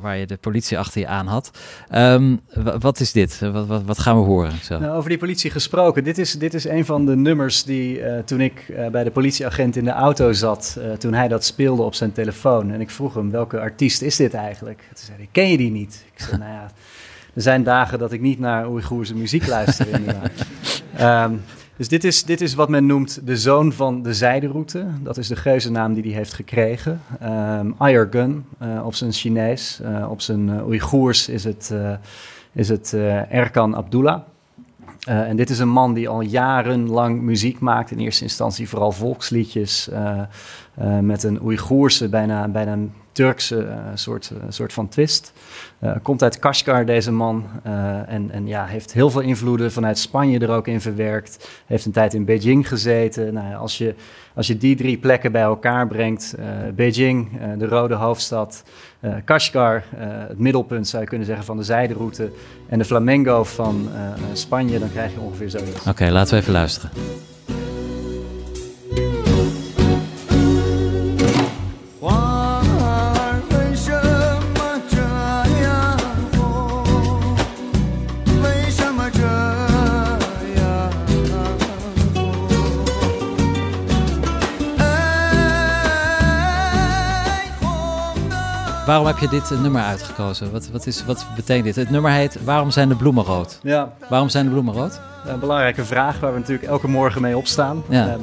waar je de politie achter je aan had. Um, wat is dit? Wat, wat, wat, gaan we horen? Zo? Nou, over die politie gesproken. Dit is, dit is een van de nummers die uh, toen ik bij de politieagent in de auto zat, toen hij dat speelde op zijn telefoon. En ik vroeg hem, welke artiest is dit eigenlijk? Toen zei hij, ken je die niet? Ik zei, nou ja, er zijn dagen dat ik niet naar Oeigoerse muziek luister inderdaad. um, Dus dit is, dit is wat men noemt de zoon van de zijderoute. Dat is de geuzennaam die hij heeft gekregen. Um, Gun uh, op zijn Chinees. Uh, op zijn uh, Oeigoers is het, is het Erkan Abdullah. en dit is een man die al jarenlang muziek maakt. In eerste instantie vooral volksliedjes. met een Oeigoerse, bijna, bijna Turkse soort, soort van twist. Uh, komt uit Kashgar, deze man. en, en ja, heeft heel veel invloeden vanuit Spanje er ook in verwerkt. Heeft een tijd in Beijing gezeten. Nou, als, je, als je die drie plekken bij elkaar brengt, Beijing, de rode hoofdstad, Kashgar, het middelpunt zou je kunnen zeggen van de zijderoute, en de flamengo van Spanje, dan krijg je ongeveer zoiets. Oké, laten we even luisteren. Waarom heb je dit nummer uitgekozen? Wat, wat, is, wat betekent dit? Het nummer heet Waarom zijn de bloemen rood? Ja. Waarom zijn de bloemen rood? Een belangrijke vraag waar we natuurlijk elke morgen mee opstaan. Ja. Ehm,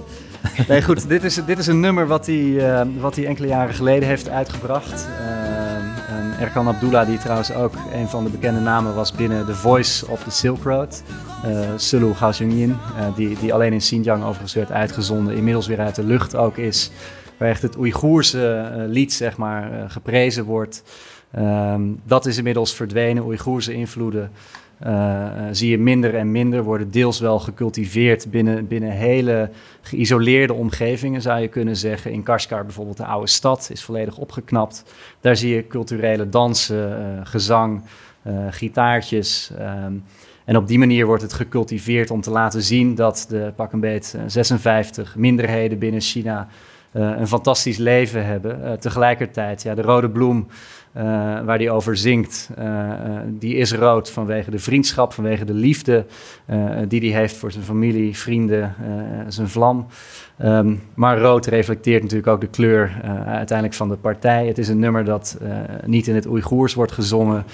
nee, goed, dit is, dit is een nummer wat hij, ehm, wat hij enkele jaren geleden heeft uitgebracht. Uh, Erkan Abdullah, die trouwens ook een van de bekende namen was binnen The Voice of the Silk Road. Uh, Sulu Gaojingyin, uh, die, die alleen in Xinjiang overigens werd uitgezonden, inmiddels weer uit de lucht ook is waar echt het Oeigoerse eh, lied zeg maar, eh, geprezen wordt. Ehm, dat is inmiddels verdwenen. Oeigoerse invloeden uh, zie je minder en minder, worden deels wel gecultiveerd binnen, binnen hele geïsoleerde omgevingen, zou je kunnen zeggen. In Kashgar bijvoorbeeld, de oude stad, is volledig opgeknapt. Daar zie je culturele dansen, gezang, gitaartjes. Ehm, en op die manier wordt het gecultiveerd om te laten zien dat de pak een beet 56 minderheden binnen China een fantastisch leven hebben. Uh, tegelijkertijd, ja, de rode bloem uh, waar die over zingt, die is rood vanwege de vriendschap, vanwege de liefde die hij heeft voor zijn familie, vrienden, zijn vlam. Um, maar rood reflecteert natuurlijk ook de kleur uiteindelijk van de partij. Het is een nummer dat niet in het Oeigoers wordt gezongen,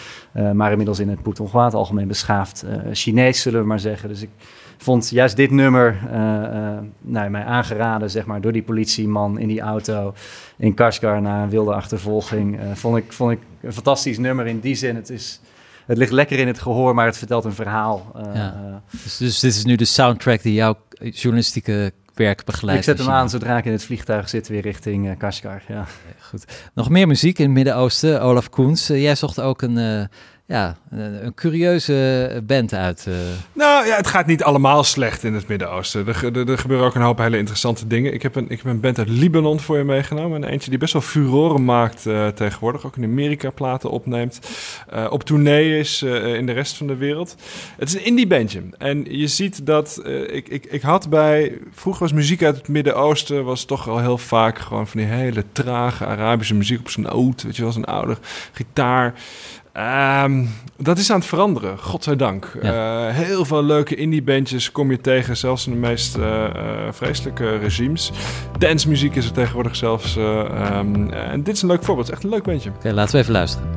maar inmiddels in het Putonghua, het algemeen beschaafd Chinees, zullen we maar zeggen. Dus ik vond juist dit nummer uh, uh, nou, mij aangeraden, zeg maar, door die politieman in die auto in Kashgar na een wilde achtervolging. Uh, vond, ik, vond ik een fantastisch nummer in die zin. Het, is, het ligt lekker in het gehoor, maar het vertelt een verhaal. Ja. Dus, dus, dit is nu de soundtrack die jouw journalistieke werk begeleidt. Ik zet hem aan zodra ik in het vliegtuig zit weer richting Kashgar. Ja. Goed. Nog meer muziek in het Midden-Oosten. Olaf Koens, jij zocht ook een ja, een, curieuze band uit. Uh... Nou ja, het gaat niet allemaal slecht in het Midden-Oosten. Er, gebeuren ook een hoop hele interessante dingen. Ik heb een, ik heb een band uit Libanon voor je meegenomen. En eentje die best wel furoren maakt uh, tegenwoordig. Ook in Amerika platen opneemt. Uh, op tournee is in de rest van de wereld. Het is een indie bandje. En je ziet dat... ik, ik, ik had bij... Vroeger was muziek uit het Midden-Oosten... was toch al heel vaak gewoon van die hele trage Arabische muziek op zijn oud. Weet je wel, zo'n oude gitaar... Um, dat is aan het veranderen, godzijdank. Ja. Uh, heel veel leuke indie-bandjes kom je tegen, zelfs in de meest uh, vreselijke regimes. Dancemuziek is er tegenwoordig zelfs. Um, en dit is een leuk voorbeeld, echt een leuk bandje. Oké, okay, laten we even luisteren.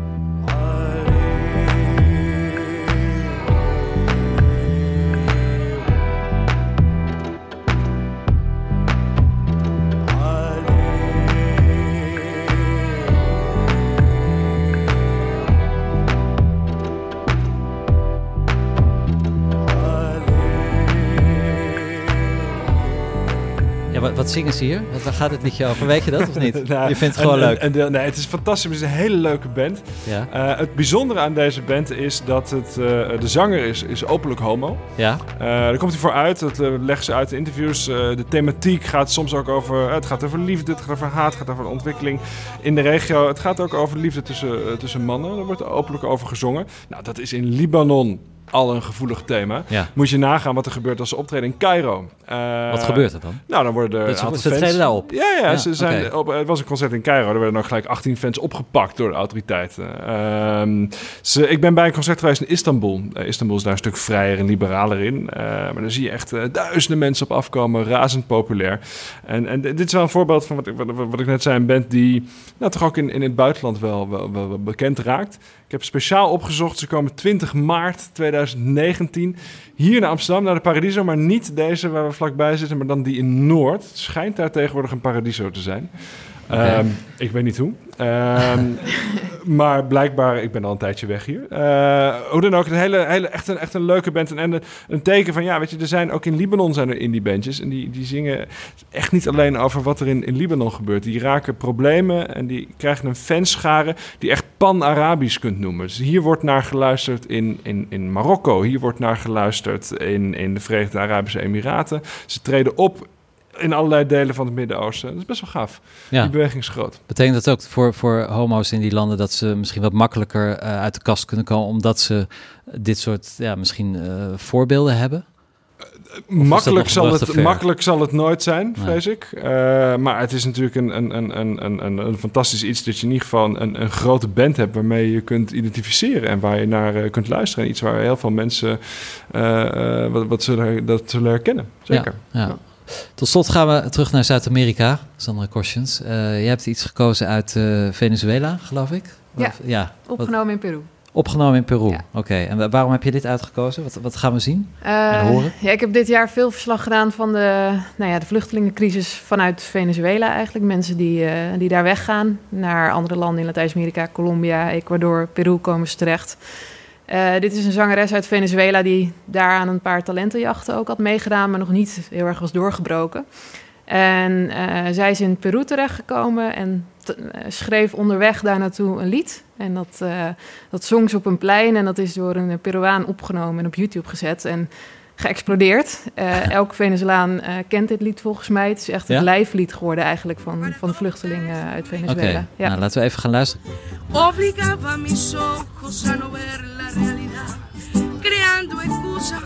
Wat zingen ze hier? Waar gaat het liedje over? Weet je dat of niet? nou, je vindt het gewoon leuk. En, nee, het is fantastisch. Het is een hele leuke band. Ja. Uh, het bijzondere aan deze band is dat het, uh, de zanger is, is openlijk homo. Ja. Uh, daar komt hij voor uit. Dat leggen ze uit in interviews. de thematiek gaat soms ook over... het gaat over liefde, het gaat over haat, het gaat over ontwikkeling in de regio. Het gaat ook over liefde tussen, tussen mannen. Daar wordt openlijk over gezongen. Nou, dat is in Libanon al een gevoelig thema. Moet je nagaan wat er gebeurt als ze optreden in Cairo. Uh, wat gebeurt er dan? Nou, dan worden er aantal ze fans... daarop? Ja, ja, ze zijn op, het was een concert in Cairo. Er werden nog gelijk 18 fans opgepakt door de autoriteiten. Uh, ze, ik ben bij een concert geweest in Istanbul. Uh, Istanbul is daar een stuk vrijer en liberaler in. Eh, maar dan zie je echt duizenden mensen op afkomen. Razend populair. En, en dit is wel een voorbeeld van wat ik, wat, wat ik net zei. Een band die nou, toch ook in, in het buitenland wel, wel, wel, wel bekend raakt. Ik heb speciaal opgezocht. Ze komen 20 maart 2019 hier naar Amsterdam, naar de Paradiso. Maar niet deze waar we vlakbij zitten, maar dan die in Noord. Het schijnt daar tegenwoordig een Paradiso te zijn. Ehm, ik weet niet hoe. Ehm, maar blijkbaar, ik ben al een tijdje weg hier. Uh, hoe dan ook, een hele, hele, echt, een, echt een leuke band. En, en een teken van, ja, weet je, er zijn ook in Libanon zijn er indie bandjes. En die, die zingen echt niet alleen over wat er in, in Libanon gebeurt. Die raken problemen en die krijgen een fanschare die echt pan-Arabisch kunt noemen. Dus hier wordt naar geluisterd in, in, in Marokko. Hier wordt naar geluisterd in, in de Verenigde Arabische Emiraten. Ze treden op in allerlei delen van het Midden-Oosten. Dat is best wel gaaf. Ja. Die beweging is groot. Betekent dat ook voor, voor homo's in die landen dat ze misschien wat makkelijker uh, uit de kast kunnen komen, omdat ze dit soort ja, misschien uh, voorbeelden hebben? makkelijk, zal het, makkelijk zal het nooit zijn, vrees ik. Uh, maar het is natuurlijk een, een, een, een, een, een fantastisch iets dat je in ieder geval een, een grote band hebt waarmee je kunt identificeren en waar je naar kunt luisteren. iets waar heel veel mensen uh, wat, wat zullen, dat zullen herkennen. Zeker. Ja, ja. Tot slot gaan we terug naar Zuid-Amerika, Sandra Korsjens. Uh, je hebt iets gekozen uit uh, Venezuela, geloof ik? Ja, ja. opgenomen in Peru. Opgenomen in Peru, oké. En waarom heb je dit uitgekozen? Wat, wat gaan we zien uh, en horen? Ja, ik heb dit jaar veel verslag gedaan van de, nou ja, de vluchtelingencrisis vanuit Venezuela eigenlijk. Mensen die, die daar weggaan naar andere landen in Latijns-Amerika, Colombia, Ecuador, Peru komen ze terecht. Uh, dit is een zangeres uit Venezuela die daar aan een paar talentenjachten ook had meegedaan, maar nog niet heel erg was doorgebroken. En uh, zij is in Peru terechtgekomen en uh, schreef onderweg daar naartoe een lied. En dat, dat zong ze op een plein en dat is door een Peruaan opgenomen en op YouTube gezet. En geëxplodeerd. Uh, elke Venezolaan uh, kent dit lied volgens mij. Het is echt het ja? lijflied geworden eigenlijk van, van vluchtelingen uit Venezuela. Okay. Ja. Nou, laten we even gaan luisteren. Obligaba mis ojos a no ver la realidad, creando excusa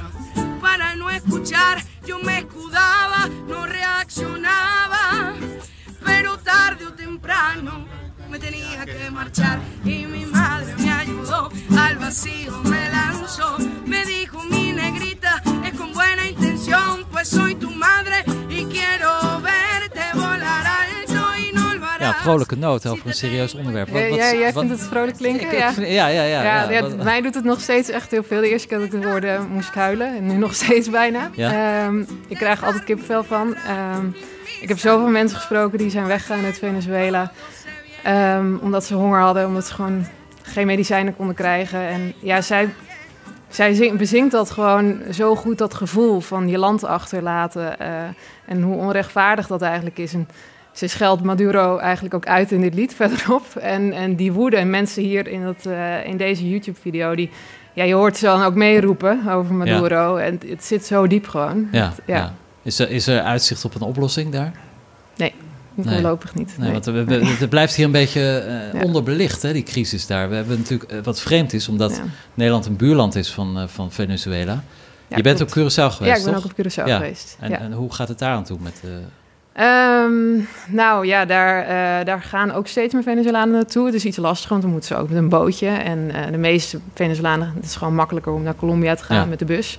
para no escuchar. Yo me escudaba, no reaccionaba, pero tarde o temprano me tenía que marchar y mi madre me ayudó, al vacío me lanzó, me dijo mi negrita, es con buena intención, pues soy tu madre y quiero verte volar alto y no Ja, vrolijke noot over een serieus onderwerp. Wat, wat, ja, jij wat, vindt het vrolijk klinken? Ik, ja. Ik, ja, ja, ja. ja, ja mij doet het nog steeds echt heel veel. De eerste keer dat ik het hoorde moest ik huilen. En nu nog steeds bijna. Um, ik krijg altijd kippenvel van. Um, ik heb zoveel mensen gesproken die zijn weggegaan uit Venezuela. Um, omdat ze honger hadden, omdat ze gewoon geen medicijnen konden krijgen. En ja, zij, zij zing, bezingt dat gewoon zo goed, dat gevoel van je land achterlaten. Uh, en hoe onrechtvaardig dat eigenlijk is. En ze scheldt Maduro eigenlijk ook uit in dit lied verderop. En, en die woede en mensen hier in, dat, uh, in deze YouTube-video, die... Ja, je hoort ze dan ook meeroepen over Maduro. Ja. En het zit zo diep gewoon. Ja, ja. ja. Is, er, is er uitzicht op een oplossing daar? Nee. Voorlopig niet. Nee, want het blijft hier een beetje uh, onderbelicht, hè, die crisis daar. We hebben natuurlijk, uh, wat vreemd is, omdat ja. Nederland een buurland is van, uh, van Venezuela. je bent op Curaçao geweest, Ja, ik ben ook op Curaçao geweest. En, en, hoe gaat het daar aan toe met... Um, nou ja, daar, uh, daar gaan ook steeds meer Venezolanen naartoe. Het is iets lastiger, want dan moeten ze ook met een bootje. En uh, de meeste Venezolanen, het is gewoon makkelijker om naar Colombia te gaan ja. met de bus.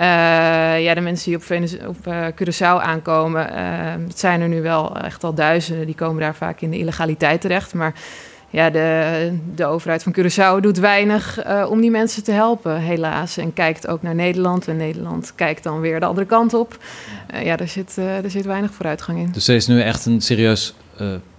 Uh, ja, de mensen die op, Venez op Curaçao aankomen, het zijn er nu wel echt al duizenden. Die komen daar vaak in de illegaliteit terecht. Maar ja, de, de overheid van Curaçao doet weinig uh, om die mensen te helpen, helaas. En kijkt ook naar Nederland. En Nederland kijkt dan weer de andere kant op. Uh, ja, er zit, uh, er zit weinig vooruitgang in. Dus er is nu echt een serieus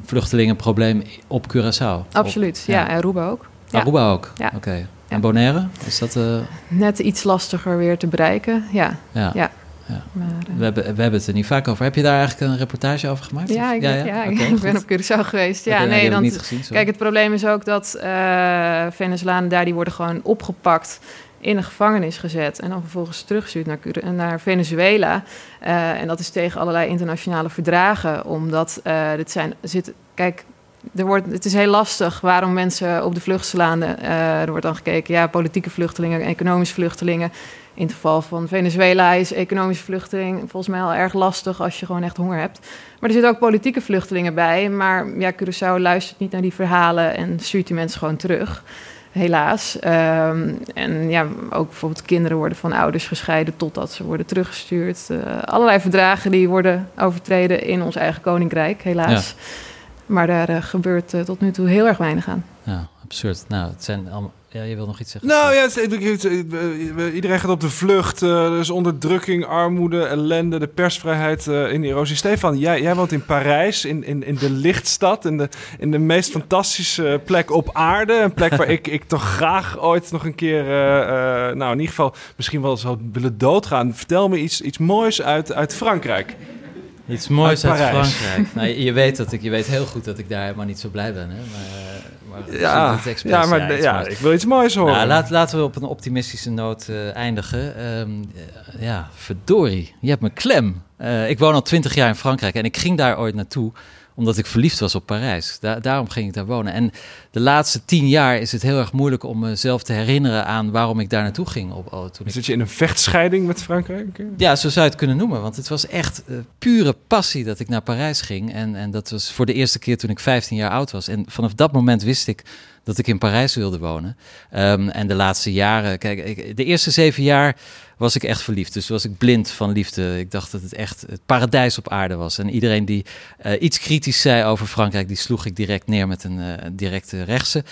vluchtelingenprobleem op Curaçao? Absoluut, op, ja. ja. En Aruba ook. Ja. Aruba ook? Ja. Oké. Okay. En Bonaire? Is dat... Net iets lastiger weer te bereiken, ja. ja. Ja. Maar, uh... we, hebben, we hebben het er niet vaak over. Heb je daar eigenlijk een reportage over gemaakt? Ja, ik, ja, ja? ja okay, ik ben op Curaçao geweest. Ja, nee, dan, niet gezien, kijk, het probleem is ook dat uh, Venezolanen daar die worden gewoon opgepakt in een gevangenis gezet en dan vervolgens teruggestuurd naar, naar Venezuela. Uh, en dat is tegen allerlei internationale verdragen, omdat uh, dit zijn, zit, kijk, er wordt, het is heel lastig waarom mensen op de vlucht slaan. Uh, er wordt dan gekeken, ja, politieke vluchtelingen, economische vluchtelingen. In het geval van Venezuela is economische vluchteling volgens mij al erg lastig als je gewoon echt honger hebt. Maar er zitten ook politieke vluchtelingen bij. Maar ja, Curaçao luistert niet naar die verhalen en stuurt die mensen gewoon terug. Helaas. Um, en ja, ook bijvoorbeeld kinderen worden van ouders gescheiden totdat ze worden teruggestuurd. Uh, allerlei verdragen die worden overtreden in ons eigen koninkrijk, helaas. Maar daar uh, gebeurt uh, tot nu toe heel erg weinig aan. Ja, absurd. Nou, het zijn allemaal ja, je wil nog iets zeggen. Nou ja, iedereen gaat op de vlucht. er is onderdrukking, armoede, ellende, de persvrijheid in erosie. Stefan, jij, jij woont in Parijs, in, in, in de lichtstad, in de, in de meest fantastische plek op aarde. Een plek waar ik, ik toch graag ooit nog een keer, nou in ieder geval, misschien wel zou willen doodgaan. Vertel me iets, iets moois uit, uit Frankrijk. Iets moois uit, Frankrijk. nou, je, weet dat ik, je weet heel goed dat ik daar helemaal niet zo blij ben. Hè? Maar, maar ja, ja, maar ja, ik wil iets moois horen. Nou, laat, laten we op een optimistische noot uh, eindigen. Um, ja, verdorie, je hebt me klem. Uh, ik woon al twintig jaar in Frankrijk en ik ging daar ooit naartoe omdat ik verliefd was op Parijs. daarom ging ik daar wonen. En de laatste tien jaar is het heel erg moeilijk om mezelf te herinneren aan waarom ik daar naartoe ging. Op, oh, toen Zit je in een vechtscheiding met Frankrijk? Ja, zo zou je het kunnen noemen. Want het was echt uh, pure passie dat ik naar Parijs ging. En, en dat was voor de eerste keer toen ik 15 jaar oud was. En vanaf dat moment wist ik dat ik in Parijs wilde wonen. Um, en de laatste jaren, kijk, de eerste zeven jaar was ik echt verliefd. Dus was ik blind van liefde. Ik dacht dat het echt het paradijs op aarde was. En iedereen die uh, iets kritisch zei over Frankrijk, die sloeg ik direct neer met een uh, directe rechtse.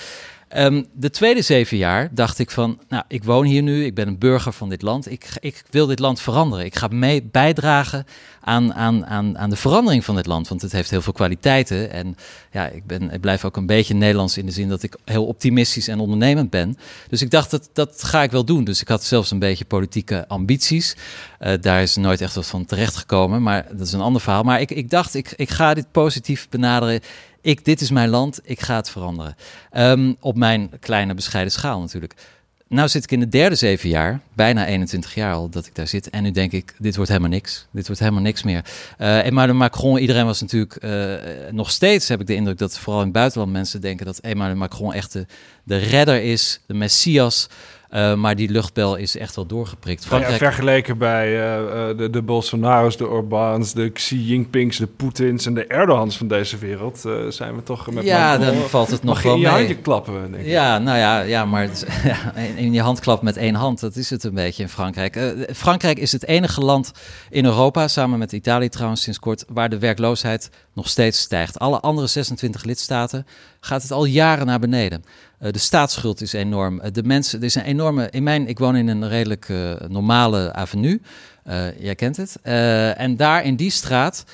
Um, de tweede zeven jaar dacht ik van, nou, ik woon hier nu, ik ben een burger van dit land, ik, ik wil dit land veranderen. Ik ga mee bijdragen aan, aan, aan, aan de verandering van dit land, want het heeft heel veel kwaliteiten. En ja, ik, ben, ik blijf ook een beetje Nederlands in de zin dat ik heel optimistisch en ondernemend ben. Dus ik dacht, dat, dat ga ik wel doen. Dus ik had zelfs een beetje politieke ambities. Uh, daar is nooit echt wat van terecht gekomen, maar dat is een ander verhaal. Maar ik, ik dacht, ik, ik ga dit positief benaderen ik, dit is mijn land, ik ga het veranderen. Um, op mijn kleine bescheiden schaal natuurlijk. Nou zit ik in de derde zeven jaar, bijna 21 jaar al dat ik daar zit. En nu denk ik, dit wordt helemaal niks. Dit wordt helemaal niks meer. Uh, Emmanuel Macron, iedereen was natuurlijk uh, nog steeds, heb ik de indruk dat vooral in buitenland mensen denken dat Emmanuel Macron echt de, de redder is, de messias. Uh, maar die luchtbel is echt wel doorgeprikt. Frankrijk... Ja, vergeleken bij uh, de, de Bolsonaro's, de Orbáns, de Xi Jinpings, de Poetins en de Erdogans van deze wereld... Uh, zijn we toch met Ja, dan valt het nog wel in je mee. handje klappen, denk ik. Ja, nou ja, ja maar ja, in je hand klappen met één hand, dat is het een beetje in Frankrijk. Frankrijk is het enige land in Europa, samen met Italië trouwens sinds kort... waar de werkloosheid nog steeds stijgt. Alle andere 26 lidstaten gaat het al jaren naar beneden. Uh, de staatsschuld is enorm. Uh, de mensen, er is een enorme. In mijn, ik woon in een redelijk uh, normale avenue. jij kent het. en daar in die straat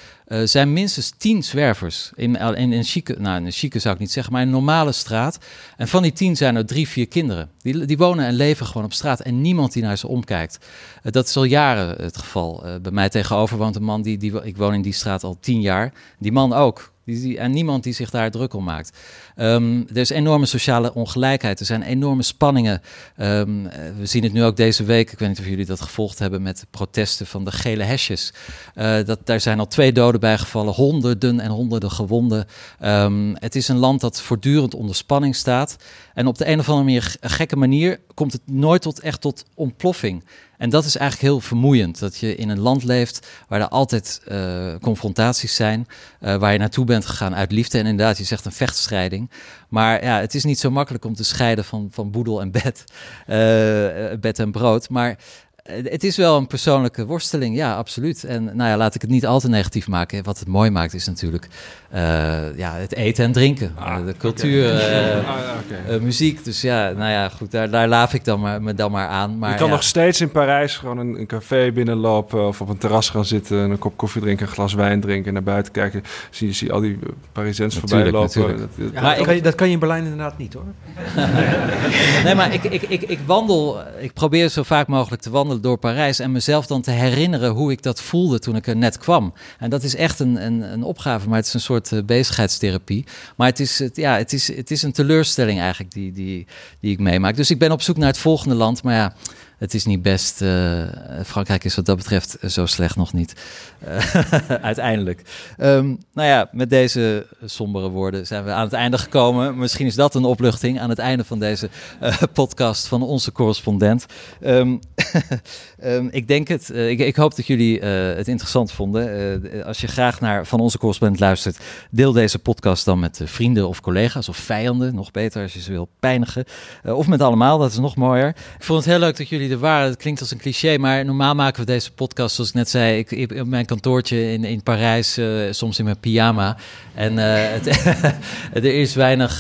zijn minstens tien zwervers. In, in, in, chique, nou, een chique zou ik niet zeggen, maar een normale straat. En van die tien zijn er drie, vier kinderen. Die, die wonen en leven gewoon op straat en niemand die naar ze omkijkt. dat is al jaren het geval. bij mij tegenover woont een man die, die. Ik woon in die straat al tien jaar. Die man ook. Die, en niemand die zich daar druk om maakt. Um, er is enorme sociale ongelijkheid. Er zijn enorme spanningen. Um, we zien het nu ook deze week. Ik weet niet of jullie dat gevolgd hebben met de protesten van de gele hesjes. Uh, dat, daar zijn al twee doden bijgevallen, honderden en honderden gewonden. Um, het is een land dat voortdurend onder spanning staat. En op de een of andere manier, gekke manier komt het nooit tot, echt tot ontploffing. En dat is eigenlijk heel vermoeiend. Dat je in een land leeft waar er altijd uh, confrontaties zijn. Uh, waar je naartoe bent gegaan uit liefde. En inderdaad, je zegt een Maar ja, het is niet zo makkelijk om te scheiden van, van boedel en bed. Uh, bed en brood. Maar eh, het is wel een persoonlijke worsteling, ja, absoluut. En nou ja, laat ik het niet al te negatief maken. Wat het mooi maakt is natuurlijk uh, ja, het eten en drinken. Ah, de cultuur, okay. uh, ah, okay. muziek. Dus ja, nou ja, goed, daar, daar laaf ik dan maar, me dan maar aan. Maar, je kan ja. nog steeds in Parijs gewoon een, een, café binnenlopen... of op een terras gaan zitten, een kop koffie drinken, een glas wijn drinken... en naar buiten kijken. Zie je zie al die Parijzens voorbij lopen. Dat, ja, maar dat, kan je, dat kan je in Berlijn inderdaad niet, hoor. nee, maar ik, ik, ik, ik wandel... Ik probeer zo vaak mogelijk te wandelen door Parijs en mezelf dan te herinneren hoe ik dat voelde toen ik er net kwam. En dat is echt een, een, een opgave, maar het is een soort uh, bezigheidstherapie. Maar het is, het, ja, het, is, het is een teleurstelling eigenlijk die, die, die ik meemaak. Dus ik ben op zoek naar het volgende land, maar ja het is niet best. Uh, Frankrijk is wat dat betreft zo slecht nog niet. Uiteindelijk. Um, nou ja, met deze sombere woorden zijn we aan het einde gekomen. Misschien is dat een opluchting aan het einde van deze uh, podcast van onze correspondent. Um, um, ik denk het. Ik, ik, hoop dat jullie het interessant vonden. als je graag naar van onze correspondent luistert, deel deze podcast dan met vrienden of collega's of vijanden. Nog beter als je ze wil pijnigen. of met allemaal, dat is nog mooier. Ik vond het heel leuk dat jullie er waren. Het klinkt als een cliché, maar normaal maken we deze podcast, zoals ik net zei, ik, op mijn kantoortje in, in Parijs, soms in mijn pyjama. En het, er is weinig,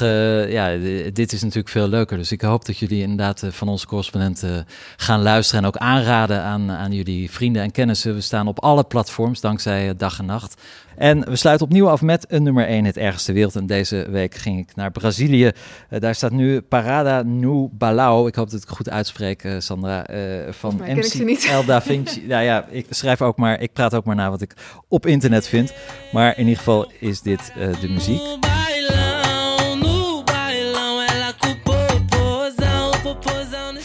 ja, dit is natuurlijk veel leuker. Dus ik hoop dat jullie inderdaad van onze correspondenten gaan luisteren en ook aanraden aan, aan jullie vrienden en kennissen. We staan op alle platforms, dankzij Dag en Nacht. En we sluiten opnieuw af met een nummer 1, het ergste wereld. En deze week ging ik naar Brazilië. Uh, daar staat nu Parada no Balao. Ik hoop dat ik het goed uitspreek, uh, Sandra. Uh, van MC El Da Vinci. nou ja, ik schrijf ook maar, ik praat ook maar na wat ik op internet vind. Maar in ieder geval is dit de muziek.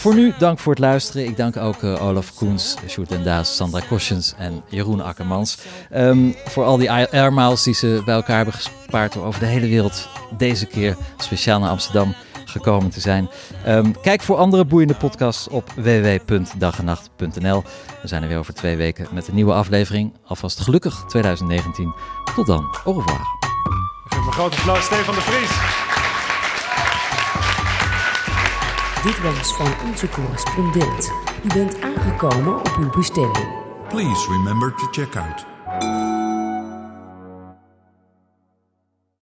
Voor nu, dank voor het luisteren. Ik dank ook uh, Olaf Koens, Sjoerd Daas, Sandra Kosjens en Jeroen Akkermans. Um, voor al die airmiles die ze bij elkaar hebben gespaard door over de hele wereld deze keer speciaal naar Amsterdam gekomen te zijn. Um, kijk voor andere boeiende podcasts op www.dagenacht.nl. We zijn er weer over twee weken met een nieuwe aflevering. Alvast gelukkig 2019. Tot dan. Au revoir. Geef een groot applaus, Stefan de Vries. Dit was van onze correspondent. U bent aangekomen op uw bestemming. Please remember to check out